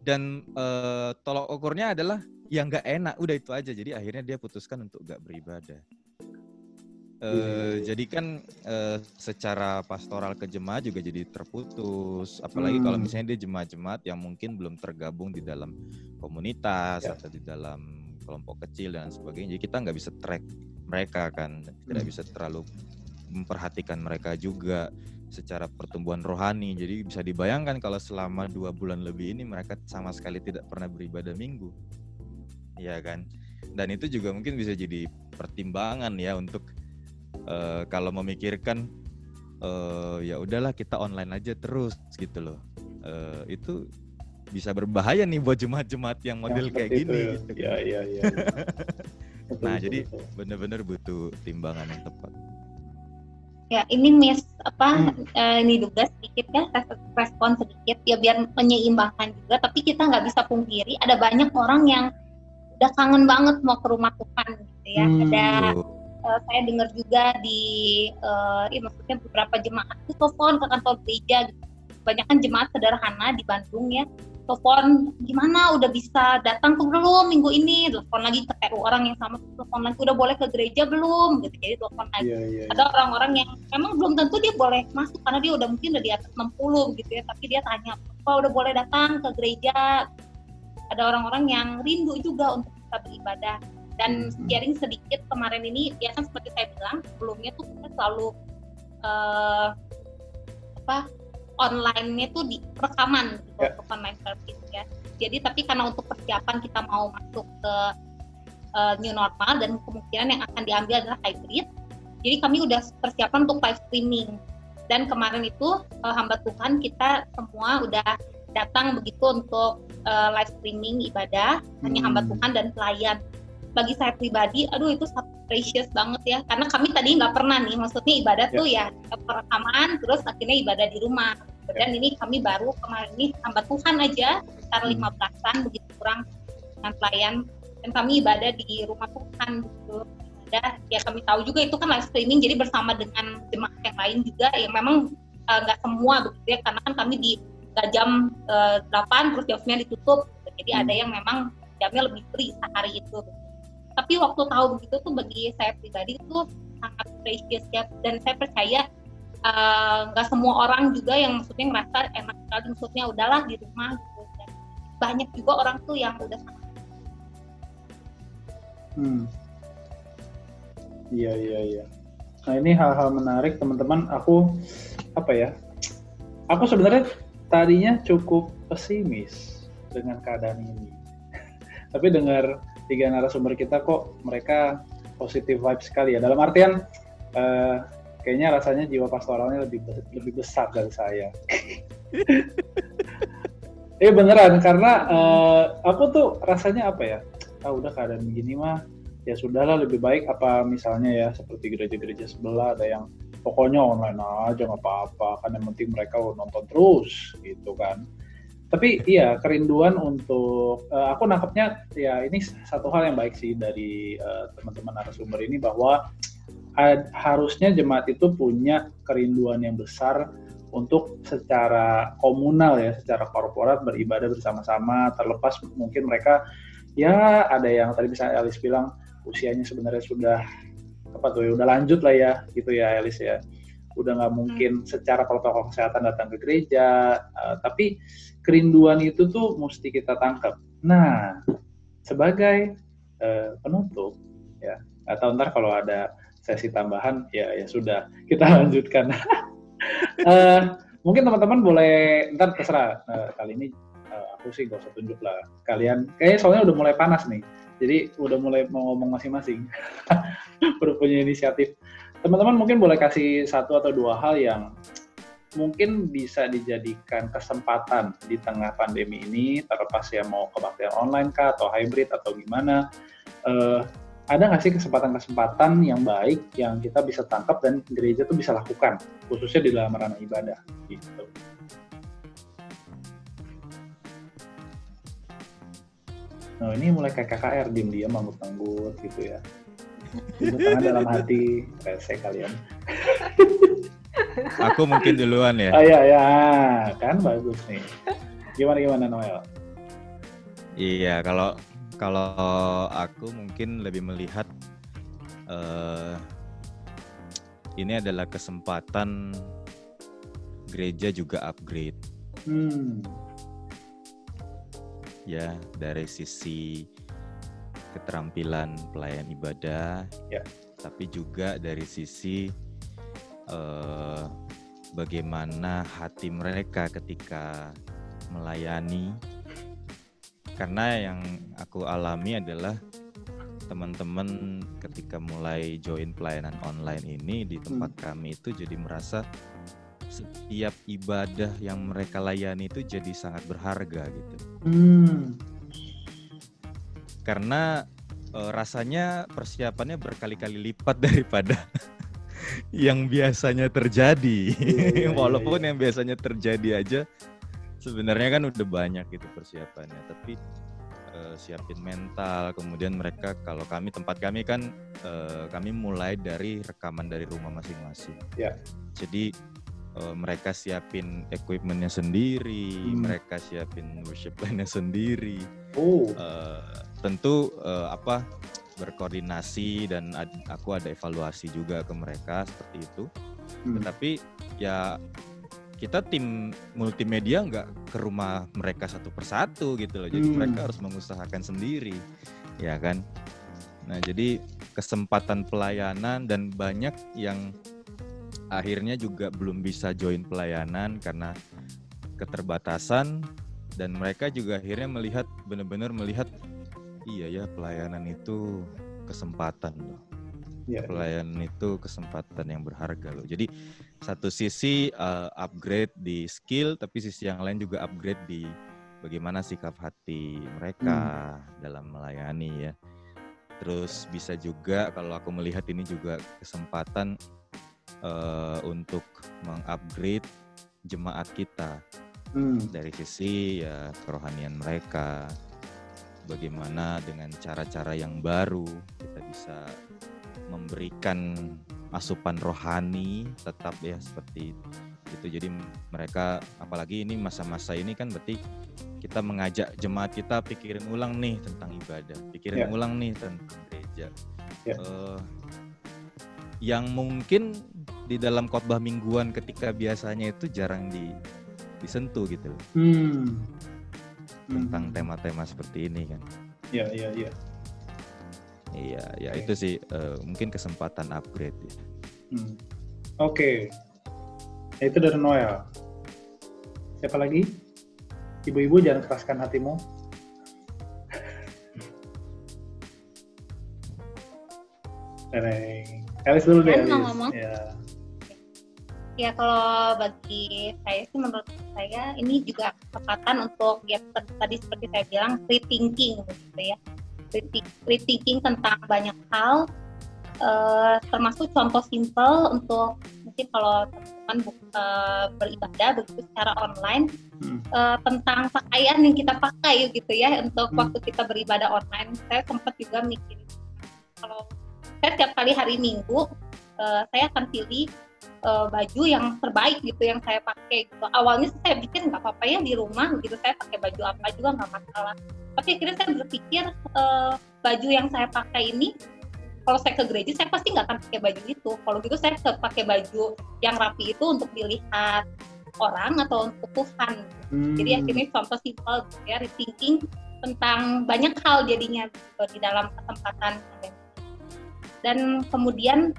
Speaker 4: dan uh, tolok ukurnya adalah yang nggak enak udah itu aja jadi akhirnya dia putuskan untuk nggak beribadah Uh, jadi kan uh, secara pastoral ke jemaat juga jadi terputus, apalagi hmm. kalau misalnya dia jemaat-jemaat yang mungkin belum tergabung di dalam komunitas ya. atau di dalam kelompok kecil dan sebagainya. Jadi kita nggak bisa track mereka kan, tidak hmm. bisa terlalu memperhatikan mereka juga secara pertumbuhan rohani. Jadi bisa dibayangkan kalau selama dua bulan lebih ini mereka sama sekali tidak pernah beribadah minggu, ya kan? Dan itu juga mungkin bisa jadi pertimbangan ya untuk uh, kalau memikirkan uh, ya udahlah kita online aja terus gitu loh. Uh, itu bisa berbahaya nih buat jemaat-jemaat yang model yang kayak gini.
Speaker 1: Ya. Gitu. Ya, ya, ya.
Speaker 4: nah, jadi benar-benar butuh timbangan yang tepat.
Speaker 3: Ya, ini miss apa hmm. uh, ini juga sedikit ya respon sedikit ya biar menyeimbangkan juga. Tapi kita nggak bisa pungkiri ada banyak orang yang udah kangen banget mau ke rumah Tuhan gitu ya. Hmm. Ada uh, saya dengar juga di uh, ya maksudnya beberapa jemaat itu telepon ke kantor gereja gitu. Banyak kan jemaat sederhana di Bandung ya telepon gimana udah bisa datang tuh belum minggu ini? Telepon lagi ke TU orang yang sama telepon lagi udah boleh ke gereja belum? Gitu jadi telepon lagi. Yeah, yeah, ada orang-orang yang memang belum tentu dia boleh masuk karena dia udah mungkin udah di atas 60 gitu ya tapi dia tanya apa udah boleh datang ke gereja? Ada orang-orang yang rindu juga untuk bisa beribadah dan hmm. sharing sedikit kemarin ini ya kan seperti saya bilang sebelumnya tuh kita selalu uh, apa online-nya tuh di rekaman gitu yeah. untuk online service ya. Jadi tapi karena untuk persiapan kita mau masuk ke uh, new normal dan kemungkinan yang akan diambil adalah hybrid. Jadi kami udah persiapan untuk live streaming. Dan kemarin itu uh, hamba Tuhan kita semua udah datang begitu untuk uh, live streaming ibadah hmm. hanya hamba hmm. Tuhan dan pelayan. Bagi saya pribadi, aduh itu precious banget ya. Karena kami tadi nggak pernah nih maksudnya ibadah yeah. tuh ya perekaman terus akhirnya ibadah di rumah. Dan ini kami baru kemarin ini hamba Tuhan aja sekitar hmm. lima belasan begitu kurang dengan pelayan. Dan kami ibadah di rumah Tuhan gitu. Ada ya kami tahu juga itu kan live streaming jadi bersama dengan jemaat yang lain juga yang memang eh, nggak uh, semua begitu ya. Karena kan kami di jam uh, eh, 8 terus jamnya ditutup. Jadi hmm. ada yang memang jamnya lebih free sehari itu tapi waktu tahu begitu tuh bagi saya pribadi itu sangat precious ya. Dan saya percaya eh, nggak uh, semua orang juga yang maksudnya ngerasa enak sekali. Maksudnya udahlah di rumah gitu. Dan banyak juga orang tuh yang udah sangat
Speaker 1: hmm. Iya iya iya. Nah ini hal-hal menarik teman-teman. Aku apa ya? Aku sebenarnya tadinya cukup pesimis dengan keadaan ini. Tapi dengar tiga narasumber kita kok mereka positif vibe sekali ya. Dalam artian uh, kayaknya rasanya jiwa pastoralnya lebih lebih besar dari saya. eh beneran karena uh, aku tuh rasanya apa ya? Ah udah keadaan begini mah ya sudahlah lebih baik apa misalnya ya seperti gereja-gereja sebelah ada yang pokoknya online aja nggak apa-apa kan yang penting mereka nonton terus gitu kan tapi iya kerinduan untuk uh, aku nangkepnya ya ini satu hal yang baik sih dari uh, teman-teman narasumber ini bahwa uh, harusnya jemaat itu punya kerinduan yang besar untuk secara komunal ya secara korporat beribadah bersama-sama. Terlepas mungkin mereka ya ada yang tadi misalnya Elis bilang usianya sebenarnya sudah apa tuh ya udah lanjut lah ya gitu ya Elis ya udah nggak mungkin secara protokol kesehatan datang ke gereja uh, tapi kerinduan itu tuh mesti kita tangkap. Nah, sebagai uh, penutup ya, atau ntar kalau ada sesi tambahan ya ya sudah kita lanjutkan. uh, mungkin teman-teman boleh ntar terserah uh, kali ini uh, aku sih gak usah tunjuk lah kalian kayaknya soalnya udah mulai panas nih jadi udah mulai mau ngomong masing-masing udah punya inisiatif teman-teman mungkin boleh kasih satu atau dua hal yang mungkin bisa dijadikan kesempatan di tengah pandemi ini, terlepas ya mau kebaktian online kah atau hybrid atau gimana. Uh, ada nggak sih kesempatan-kesempatan yang baik yang kita bisa tangkap dan gereja tuh bisa lakukan, khususnya di dalam ranah ibadah gitu. Nah ini mulai kayak KKR, diem-diem manggut-manggut gitu ya. Ibu dalam hati, rese kalian.
Speaker 4: Aku mungkin duluan ya.
Speaker 1: Oh iya ya, kan bagus nih. Gimana gimana Noel?
Speaker 4: Iya, kalau kalau aku mungkin lebih melihat uh, ini adalah kesempatan gereja juga upgrade. Hmm. Ya, dari sisi keterampilan pelayan ibadah, ya. tapi juga dari sisi uh, bagaimana hati mereka ketika melayani. Karena yang aku alami adalah teman-teman ketika mulai join pelayanan online ini di tempat hmm. kami itu jadi merasa setiap ibadah yang mereka layani itu jadi sangat berharga gitu. Hmm. Karena e, rasanya persiapannya berkali-kali lipat daripada yang biasanya terjadi. Yeah, iya, Walaupun yeah. yang biasanya terjadi aja sebenarnya kan udah banyak gitu persiapannya, tapi uh, siapin mental. Kemudian mereka kalau kami tempat kami kan uh, kami mulai dari rekaman dari rumah masing-masing. Yeah. Jadi uh, mereka siapin equipmentnya sendiri, hmm. mereka siapin worship line-nya sendiri. Oh. Uh, tentu uh, apa berkoordinasi dan ad, aku ada evaluasi juga ke mereka seperti itu. Hmm. Tetapi ya kita tim multimedia nggak ke rumah mereka satu persatu gitu loh. Jadi hmm. mereka harus mengusahakan sendiri, ya kan. Nah jadi kesempatan pelayanan dan banyak yang akhirnya juga belum bisa join pelayanan karena keterbatasan dan mereka juga akhirnya melihat benar-benar melihat iya ya pelayanan itu kesempatan loh. Ya, pelayanan itu kesempatan yang berharga loh. Jadi satu sisi uh, upgrade di skill, tapi sisi yang lain juga upgrade di bagaimana sikap hati mereka hmm. dalam melayani ya. Terus bisa juga kalau aku melihat ini juga kesempatan uh, untuk mengupgrade jemaat kita hmm. dari sisi ya kerohanian mereka, bagaimana dengan cara-cara yang baru kita bisa memberikan asupan rohani tetap ya seperti itu jadi mereka apalagi ini masa-masa ini kan berarti kita mengajak jemaat kita pikirin ulang nih tentang ibadah pikirin yeah. ulang nih tentang gereja yeah. Ya. uh, yang mungkin di dalam khotbah mingguan ketika biasanya itu jarang di disentuh gitu hmm tentang hmm. tema-tema seperti ini kan.
Speaker 1: Iya iya iya.
Speaker 4: Iya ya okay. itu sih uh, mungkin kesempatan upgrade ya.
Speaker 1: Hmm. Oke. Okay. Itu dari Noel. Siapa lagi? Ibu-ibu jangan keraskan hatimu. Neneng. Elis dulu deh. Ngomong. Ya
Speaker 3: ya kalau bagi saya sih menurut saya ini juga kesempatan untuk ya tadi seperti saya bilang rethinking gitu ya rethinking tentang banyak hal uh, termasuk contoh simple untuk mungkin kalau teman-teman uh, beribadah begitu secara online hmm. uh, tentang pakaian yang kita pakai gitu ya untuk hmm. waktu kita beribadah online saya sempat juga mikir kalau saya setiap kali hari minggu uh, saya akan pilih uh, baju yang terbaik gitu yang saya pakai gitu. Awalnya saya pikir nggak apa-apa ya di rumah gitu saya pakai baju apa juga nggak masalah. Tapi akhirnya saya berpikir uh, baju yang saya pakai ini kalau saya ke gereja saya pasti nggak akan pakai baju itu. Kalau gitu saya pakai baju yang rapi itu untuk dilihat orang atau untuk Tuhan. Hmm. Jadi akhirnya contoh simpel gitu ya rethinking tentang banyak hal jadinya gitu, di dalam kesempatan dan kemudian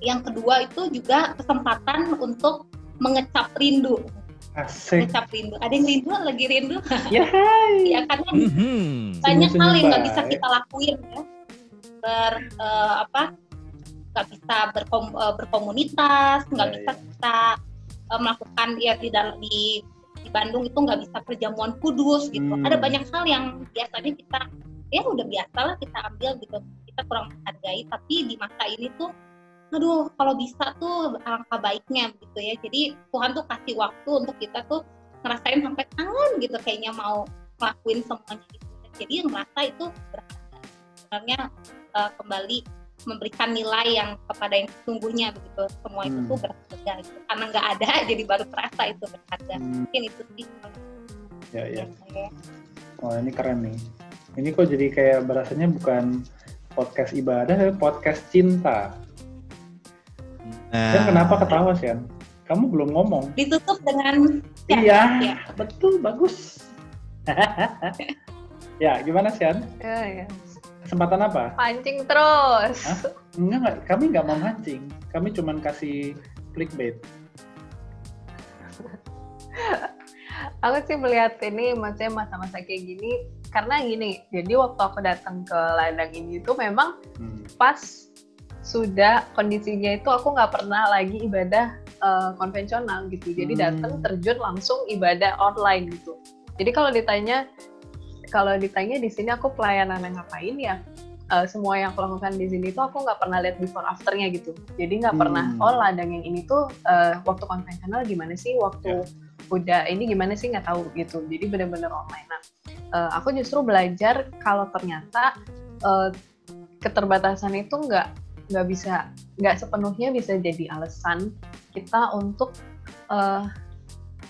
Speaker 3: yang kedua itu juga kesempatan untuk mengecap rindu
Speaker 1: Asik.
Speaker 3: Ngecap rindu. Ada yang rindu lagi rindu.
Speaker 1: Ya,
Speaker 3: ya karena mm-hmm. banyak hal yang nggak bisa kita lakuin ya. Ber uh, apa nggak bisa berkom, uh, berkomunitas nggak yeah, bisa yeah. kita uh, melakukan ya di dalam di di Bandung itu nggak bisa perjamuan kudus gitu hmm. ada banyak hal yang biasanya kita ya udah biasa lah kita ambil gitu kita kurang menghargai tapi di masa ini tuh aduh kalau bisa tuh alangkah baiknya gitu ya. Jadi Tuhan tuh kasih waktu untuk kita tuh ngerasain sampai tangan gitu kayaknya mau ngelakuin semuanya gitu jadi merasa itu berharga sebenarnya uh, kembali memberikan nilai yang kepada yang sesungguhnya begitu. Semua hmm. itu tuh berharga gitu. karena nggak ada jadi baru terasa itu berharga. Hmm. mungkin itu sih.
Speaker 1: Ya ya. Oh ini keren nih. Ini kok jadi kayak berasanya bukan podcast ibadah tapi podcast cinta nah. kenapa ketawa sih kamu belum ngomong
Speaker 3: ditutup dengan
Speaker 1: iya ya. betul bagus ya gimana Sian? Ya, ya. Kesempatan apa?
Speaker 2: Pancing terus.
Speaker 1: Hah? Enggak, enggak, kami nggak mau mancing. Kami cuma kasih clickbait.
Speaker 2: aku sih melihat ini maksudnya masa-masa kayak gini karena gini jadi waktu aku datang ke ladang ini tuh memang hmm. pas sudah kondisinya itu aku nggak pernah lagi ibadah uh, konvensional gitu jadi hmm. datang terjun langsung ibadah online gitu jadi kalau ditanya kalau ditanya di sini aku pelayanan yang ngapain ya uh, semua yang aku lakukan di sini tuh aku nggak pernah lihat before afternya gitu jadi nggak hmm. pernah oh ladang yang ini tuh uh, waktu konvensional gimana sih waktu yeah. udah ini gimana sih nggak tahu gitu jadi benar-benar online nah uh, aku justru belajar kalau ternyata uh, keterbatasan itu nggak nggak bisa nggak sepenuhnya bisa jadi alasan kita untuk uh,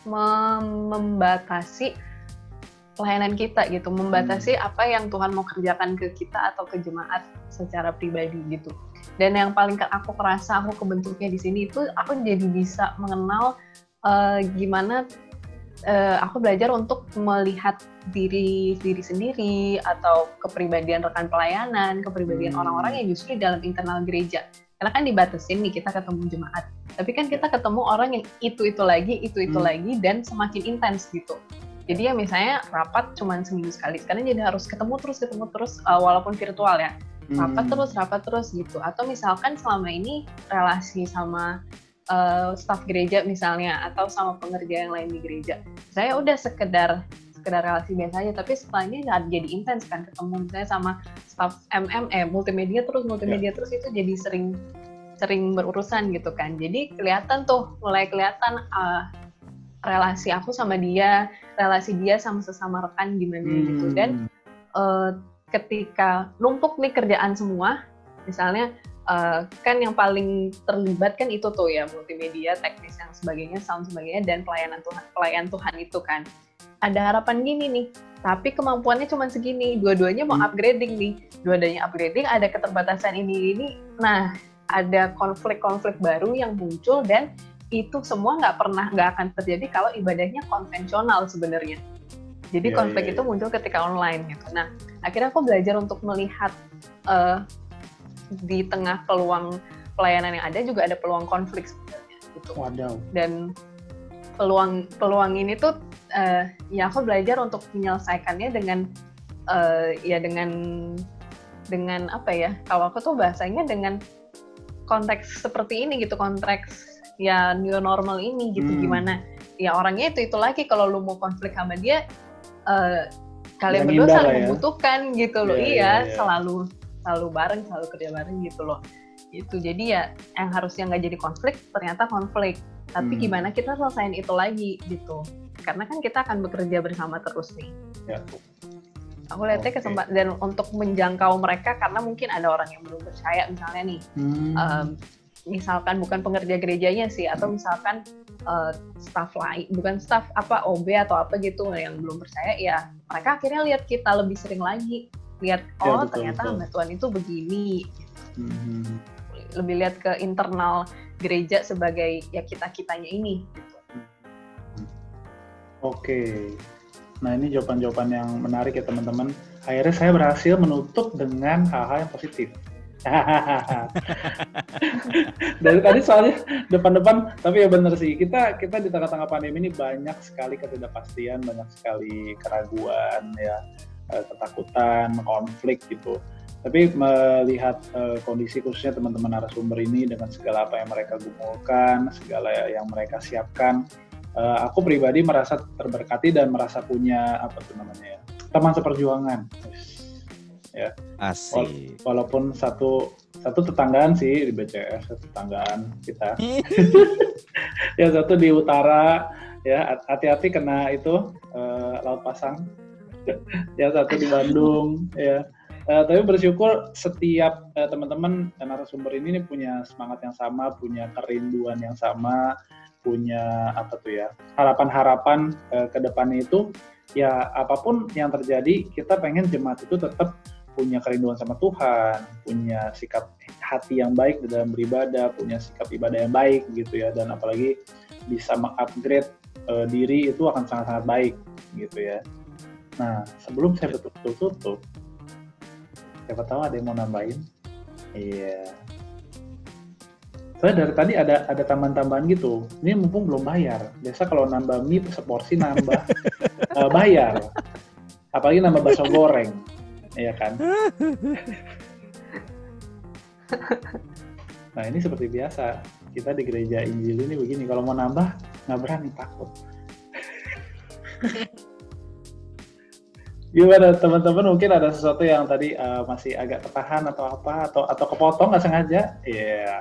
Speaker 2: membatasi pelayanan kita gitu, membatasi hmm. apa yang Tuhan mau kerjakan ke kita atau ke jemaat secara pribadi gitu. Dan yang paling aku kerasa aku kebentuknya di sini itu aku jadi bisa mengenal uh, gimana uh, aku belajar untuk melihat diri diri sendiri atau kepribadian rekan pelayanan, kepribadian hmm. orang-orang yang justru dalam internal gereja. Karena kan dibatasin nih kita ketemu jemaat, tapi kan kita ketemu orang yang itu itu lagi, itu itu hmm. lagi dan semakin intens gitu jadi ya misalnya rapat cuma seminggu sekali sekarang jadi harus ketemu terus ketemu terus uh, walaupun virtual ya rapat hmm. terus rapat terus gitu atau misalkan selama ini relasi sama uh, staf gereja misalnya atau sama pengerja yang lain di gereja saya udah sekedar sekedar relasi biasa aja tapi setelah ini jadi intens kan ketemu misalnya sama staf MM eh multimedia terus multimedia yeah. terus itu jadi sering sering berurusan gitu kan jadi kelihatan tuh mulai kelihatan uh, relasi aku sama dia, relasi dia sama sesama rekan gimana hmm. gitu. Dan uh, ketika numpuk nih kerjaan semua, misalnya uh, kan yang paling terlibat kan itu tuh ya multimedia, teknis yang sebagainya, sound sebagainya, dan pelayanan Tuhan, pelayan Tuhan itu kan. Ada harapan gini nih, tapi kemampuannya cuma segini, dua-duanya mau hmm. upgrading nih, dua-duanya upgrading, ada keterbatasan ini ini. Nah, ada konflik-konflik baru yang muncul dan itu semua nggak pernah nggak akan terjadi kalau ibadahnya konvensional sebenarnya. Jadi yeah, konflik yeah, yeah. itu muncul ketika online gitu. Nah, akhirnya aku belajar untuk melihat uh, di tengah peluang pelayanan yang ada juga ada peluang konflik sebenarnya gitu.
Speaker 1: Waduh.
Speaker 2: Dan peluang peluang ini tuh uh, ya aku belajar untuk menyelesaikannya dengan uh, ya dengan dengan apa ya? Kalau aku tuh bahasanya dengan konteks seperti ini gitu, konteks ya new normal ini gitu hmm. gimana ya orangnya itu itu lagi kalau lu mau konflik sama dia uh, kalian berdua saling ya. membutuhkan gitu loh yeah, iya yeah, yeah. selalu selalu bareng selalu kerja bareng gitu loh itu jadi ya yang harusnya nggak jadi konflik ternyata konflik tapi hmm. gimana kita selesaiin itu lagi gitu karena kan kita akan bekerja bersama terus nih yeah. aku lihatnya okay. kesempatan dan untuk menjangkau mereka karena mungkin ada orang yang belum percaya misalnya nih hmm. um, misalkan bukan pengerja gerejanya sih atau misalkan uh, staff lain bukan staff apa OB atau apa gitu yang belum percaya ya mereka akhirnya lihat kita lebih sering lagi lihat ya, oh betul, ternyata hamba Tuhan itu begini hmm. lebih lihat ke internal gereja sebagai ya kita kitanya ini gitu.
Speaker 1: Oke, nah ini jawaban-jawaban yang menarik ya teman-teman. Akhirnya saya berhasil menutup dengan hal-hal yang positif. Dari tadi soalnya depan-depan, tapi ya bener sih kita kita di tengah-tengah pandemi ini banyak sekali ketidakpastian, banyak sekali keraguan ya, eh, ketakutan, konflik gitu. Tapi melihat uh, kondisi khususnya teman-teman narasumber ini dengan segala apa yang mereka gumulkan, segala yang mereka siapkan, uh, aku pribadi merasa terberkati dan merasa punya apa tuh namanya ya teman seperjuangan.
Speaker 4: Ya. Asik.
Speaker 1: Walaupun satu satu tetanggaan sih di BCS, satu tetanggaan kita. ya satu di utara, ya hati-hati kena itu uh, laut pasang. ya satu di Bandung, ya Uh, tapi bersyukur setiap uh, teman-teman narasumber ini nih punya semangat yang sama, punya kerinduan yang sama, punya apa tuh ya harapan-harapan uh, ke depannya itu ya apa pun yang terjadi kita pengen jemaat itu tetap punya kerinduan sama Tuhan, punya sikap hati yang baik dalam beribadah, punya sikap ibadah yang baik gitu ya dan apalagi bisa mengupgrade uh, diri itu akan sangat-sangat baik gitu ya. Nah sebelum saya betul-betul tutup siapa tahu ada yang mau nambahin? Iya. Soalnya dari tadi ada ada tambahan-tambahan gitu. Ini mumpung belum bayar. Biasa kalau nambah mie seporsi nambah. Uh, bayar. Apalagi nambah bakso goreng. Iya kan? Nah ini seperti biasa. Kita di gereja Injil ini begini. Kalau mau nambah nggak berani takut Gimana teman-teman mungkin ada sesuatu yang tadi uh, masih agak tertahan atau apa atau atau kepotong nggak sengaja? Iya. Yeah.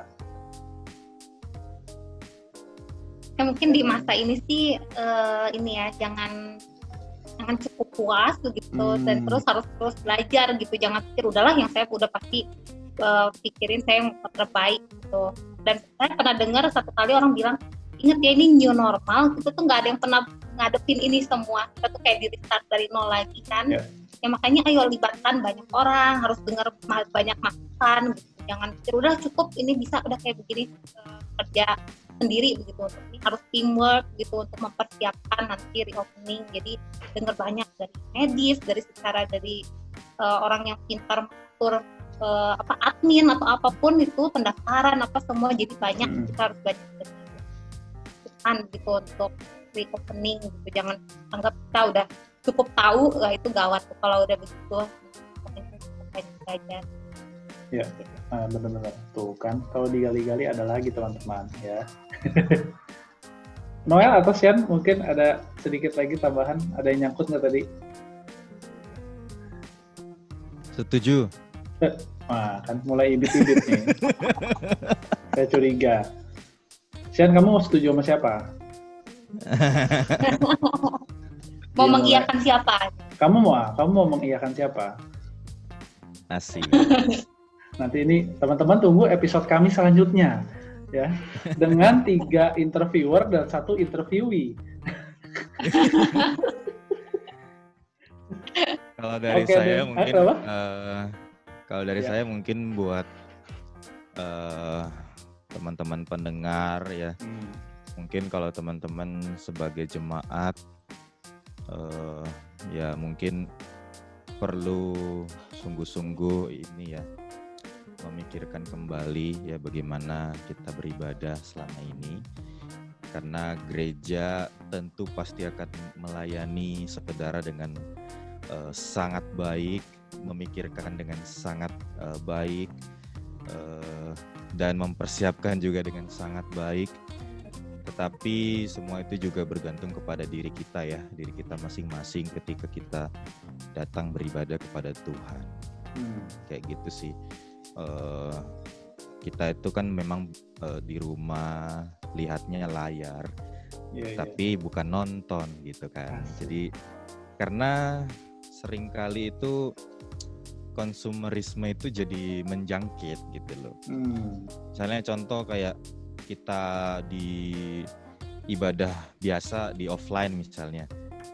Speaker 3: Ya mungkin di masa ini sih uh, ini ya jangan jangan cukup puas begitu hmm. dan terus harus terus belajar gitu jangan pikir udahlah yang saya udah pasti uh, pikirin saya yang terbaik gitu dan saya pernah dengar satu kali orang bilang ingat ya ini new normal kita tuh nggak ada yang pernah ngadepin ini semua kita tuh kayak di restart dari nol lagi kan yeah. ya makanya ayo libatkan banyak orang harus dengar banyak masukan gitu. jangan pikir udah cukup ini bisa udah kayak begini uh, kerja sendiri begitu ini harus teamwork gitu untuk mempersiapkan nanti reopening jadi dengar banyak dari medis dari secara dari uh, orang yang pintar mengatur uh, apa admin atau apa pun itu pendaftaran apa semua jadi banyak hmm. kita harus banyak gitu untuk reopening gitu. Jangan anggap kita udah cukup tahu lah itu gawat tuh kalau udah begitu.
Speaker 1: Saja ya nah, benar-benar. Tuh kan kalau digali-gali ada lagi teman-teman ya. Noel atau Sian mungkin ada sedikit lagi tambahan? Ada yang nyangkut nggak tadi?
Speaker 4: Setuju.
Speaker 1: Wah, kan mulai ibit-ibit nih. Saya curiga. Sian, kamu mau setuju sama siapa?
Speaker 3: mau iya, mengiyakan siapa?
Speaker 1: Kamu mau, kamu mau mengiyakan siapa?
Speaker 4: Asik.
Speaker 1: Nanti ini teman-teman tunggu episode kami selanjutnya ya dengan tiga interviewer dan satu interviewee.
Speaker 4: kalau dari okay, saya then. mungkin uh, kalau dari ya. saya mungkin buat uh, teman-teman pendengar ya. Hmm mungkin kalau teman-teman sebagai jemaat uh, ya mungkin perlu sungguh-sungguh ini ya memikirkan kembali ya bagaimana kita beribadah selama ini. Karena gereja tentu pasti akan melayani saudara dengan uh, sangat baik memikirkan dengan sangat uh, baik uh, dan mempersiapkan juga dengan sangat baik tetapi semua itu juga bergantung kepada diri kita ya, diri kita masing-masing ketika kita datang beribadah kepada Tuhan. Hmm. Kayak gitu sih. Uh, kita itu kan memang uh, di rumah lihatnya layar, yeah, iya. tapi yeah. bukan nonton gitu kan. Asik. Jadi karena sering kali itu konsumerisme itu jadi menjangkit gitu loh. Hmm. Misalnya contoh kayak kita di ibadah biasa di offline misalnya.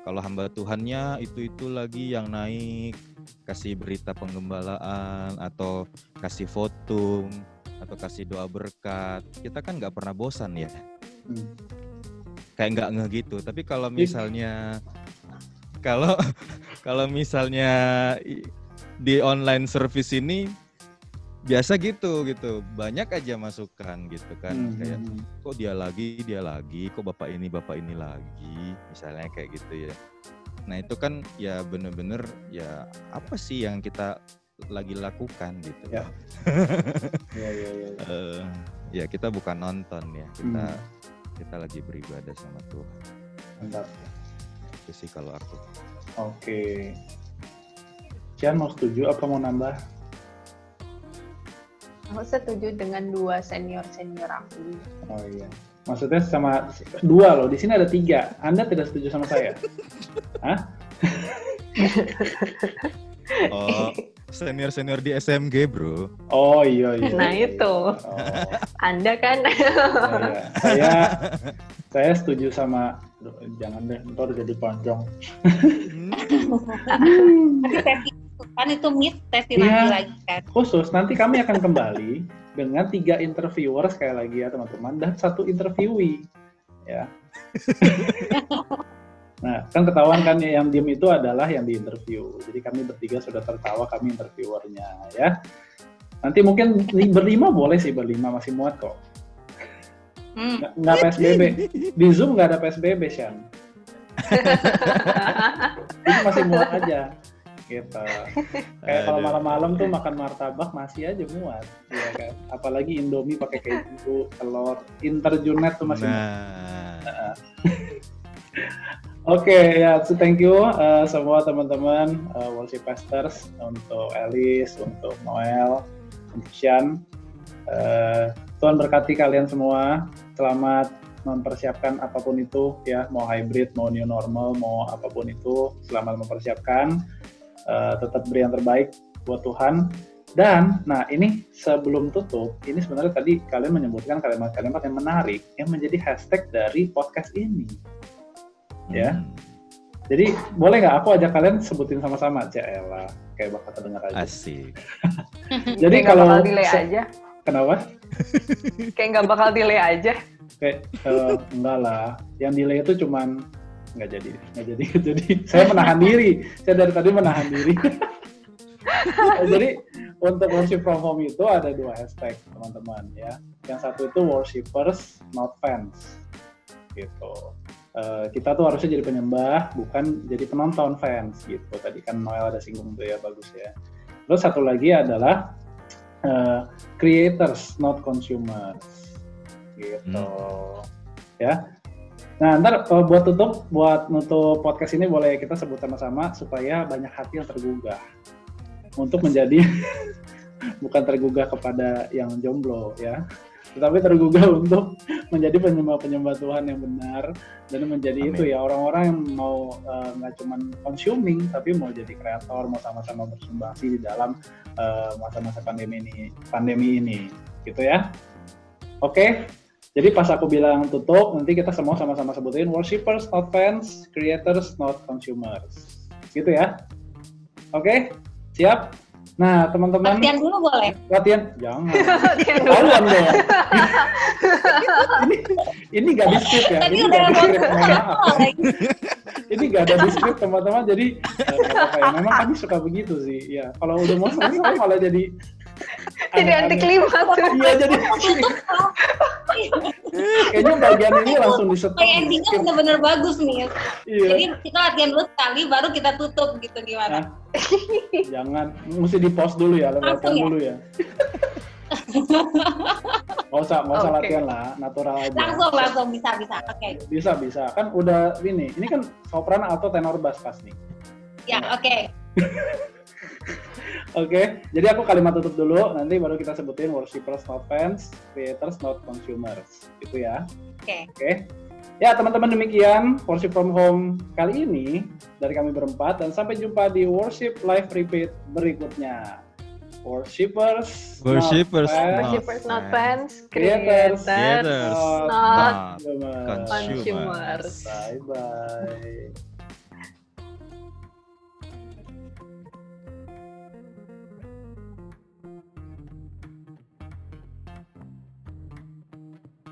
Speaker 4: Kalau hamba Tuhannya itu-itu lagi yang naik kasih berita penggembalaan atau kasih foto atau kasih doa berkat, kita kan nggak pernah bosan ya. Hmm. Kayak nggak nge gitu. Tapi kalau misalnya kalau kalau misalnya di online service ini biasa gitu gitu banyak aja masukan gitu kan hmm. kayak hmm, hmm. kok dia lagi dia lagi kok bapak ini bapak ini lagi misalnya kayak gitu ya nah itu kan ya bener-bener ya apa sih yang kita lagi lakukan gitu.
Speaker 1: Ya. Iya iya iya.
Speaker 4: Eh, ya kita bukan nonton ya, kita
Speaker 1: Hmm.
Speaker 4: kita lagi beribadah sama Tuhan.
Speaker 1: Mantap.
Speaker 4: Itu sih kalau aku.
Speaker 1: Oke. Cian mau setuju apa mau nambah?
Speaker 2: Aku setuju dengan dua senior senior aku.
Speaker 1: Oh iya. Maksudnya sama dua loh. Di sini ada tiga. Anda tidak setuju sama saya? Hah?
Speaker 4: Oh, senior senior di SMG bro.
Speaker 1: Oh iya iya.
Speaker 2: Nah,
Speaker 1: iya,
Speaker 2: itu.
Speaker 1: iya. Oh,
Speaker 2: Anda kan
Speaker 1: iya. Saya saya setuju sama jangan deh ntar jadi panjang.
Speaker 3: Kan itu meet tes lagi
Speaker 1: Iya.
Speaker 3: lagi kan.
Speaker 1: Khusus nanti kami akan kembali dengan tiga interviewer sekali lagi ya teman-teman dan satu interviewee ya. Nah, kan ketahuan kan yang diem itu adalah yang diinterview. Jadi kami bertiga sudah tertawa, kami interviewernya ya. Nanti mungkin li- berlima boleh sih, berlima masih muat kok.
Speaker 3: Hmm.
Speaker 1: Nggak, nggak PSBB. Di Zoom nggak ada PSBB. Ini masih muat aja. Gitu. Kayak kalau malam-malam tuh makan martabak masih aja muat. Iya kan? Apalagi Indomie pakai keju, telur, interjunet tuh masih muat.
Speaker 4: Nah,
Speaker 1: Oke ya, so thank you uh, semua teman-teman uh, worship pastors untuk Alice, untuk Noel, untuk Sean. Uh, Tuhan berkati kalian semua. Selamat mempersiapkan apa pun itu ya, mau hybrid, mau new normal, mau apa pun itu. Selamat mempersiapkan. Uh, tetap beri yang terbaik buat Tuhan. Dan, nah ini sebelum tutup, ini sebenarnya tadi kalian menyebutkan kalimat-kalimat yang menarik yang menjadi hashtag dari podcast ini. Ya.
Speaker 4: hmm,
Speaker 1: Jadi boleh nggak aku ajak kalian sebutin sama-sama, Cela, kayak bakal terdengar aja.
Speaker 4: asik.
Speaker 1: Jadi
Speaker 2: Kayak
Speaker 1: kalau
Speaker 2: bakal delay aja.
Speaker 1: kenapa?
Speaker 2: Kayak nggak bakal delay aja.
Speaker 1: Kayak eh, enggak lah. Yang delay itu cuman nggak jadi, nggak jadi. Jadi saya menahan diri. Saya dari tadi menahan diri. jadi untuk worship from home itu ada dua hashtag teman-teman ya. Yang satu itu worshipers not fans gitu. Eh, kita tuh harusnya jadi penyembah bukan jadi penonton fans gitu. Tadi kan Noel ada singgung tuh ya bagus ya. Terus satu lagi adalah eh, creators not consumers gitu ya. Nah ntar eh, buat tutup buat nutup podcast ini boleh kita sebut sama-sama supaya banyak hati yang tergugah. Untuk menjadi bukan tergugah kepada yang jomblo ya. Tetapi tergugah untuk menjadi penyembah-penyembah Tuhan yang benar dan menjadi
Speaker 4: Amin.
Speaker 1: itu ya orang-orang yang mau eh, nggak cuman consuming tapi mau jadi kreator mau sama-sama bersumbangsi di dalam eh, masa-masa pandemi ini pandemi ini gitu ya. Oke jadi pas aku bilang tutup nanti kita semua sama-sama sebutin worshippers not fans creators not consumers gitu ya oke siap nah teman-teman
Speaker 3: Latihan dulu boleh.
Speaker 1: latihan jangan
Speaker 2: Latihan dulu.
Speaker 1: Ini ini gak di script ya.
Speaker 3: Tadi
Speaker 1: Ini
Speaker 3: udah
Speaker 1: gak di. Ini gak ada di script teman-teman. Jadi eh, ya. Memang kami suka begitu sih. Ya kalau udah mau selesai malah jadi
Speaker 2: Jadi anti klimaks.
Speaker 1: Iya jadi kayaknya bagian ini langsung di stop.
Speaker 3: Kayak endingnya bener-bener bagus nih.
Speaker 1: Iya.
Speaker 3: Jadi kita latihan dulu sekali, baru kita tutup gitu gimana?
Speaker 1: Jangan mesti di post dulu ya, latihan
Speaker 3: Langsung ya?
Speaker 1: dulu ya. Gak usah, gak usah
Speaker 2: Oke.
Speaker 1: latihan lah, natural aja.
Speaker 3: Langsung langsung bisa bisa. Oke.
Speaker 1: Bisa bisa kan udah ini ini kan sopran atau tenor bass pas nih.
Speaker 3: Ya oke.
Speaker 1: Oke, jadi aku kalimat tutup dulu, nanti baru kita sebutin worshippers not fans, creators not consumers, gitu ya.
Speaker 3: Oke.
Speaker 1: Oke. Ya teman-teman demikian worship from home kali ini dari kami berempat dan sampai jumpa di worship live repeat berikutnya. Worshippers, not
Speaker 4: Worshippers
Speaker 1: fans,
Speaker 4: not
Speaker 2: Worshippers not fans,
Speaker 1: Creators.
Speaker 2: creators
Speaker 4: Creators
Speaker 1: not
Speaker 2: not
Speaker 1: consumers.
Speaker 4: consumers.
Speaker 2: consumers.
Speaker 1: Bye bye.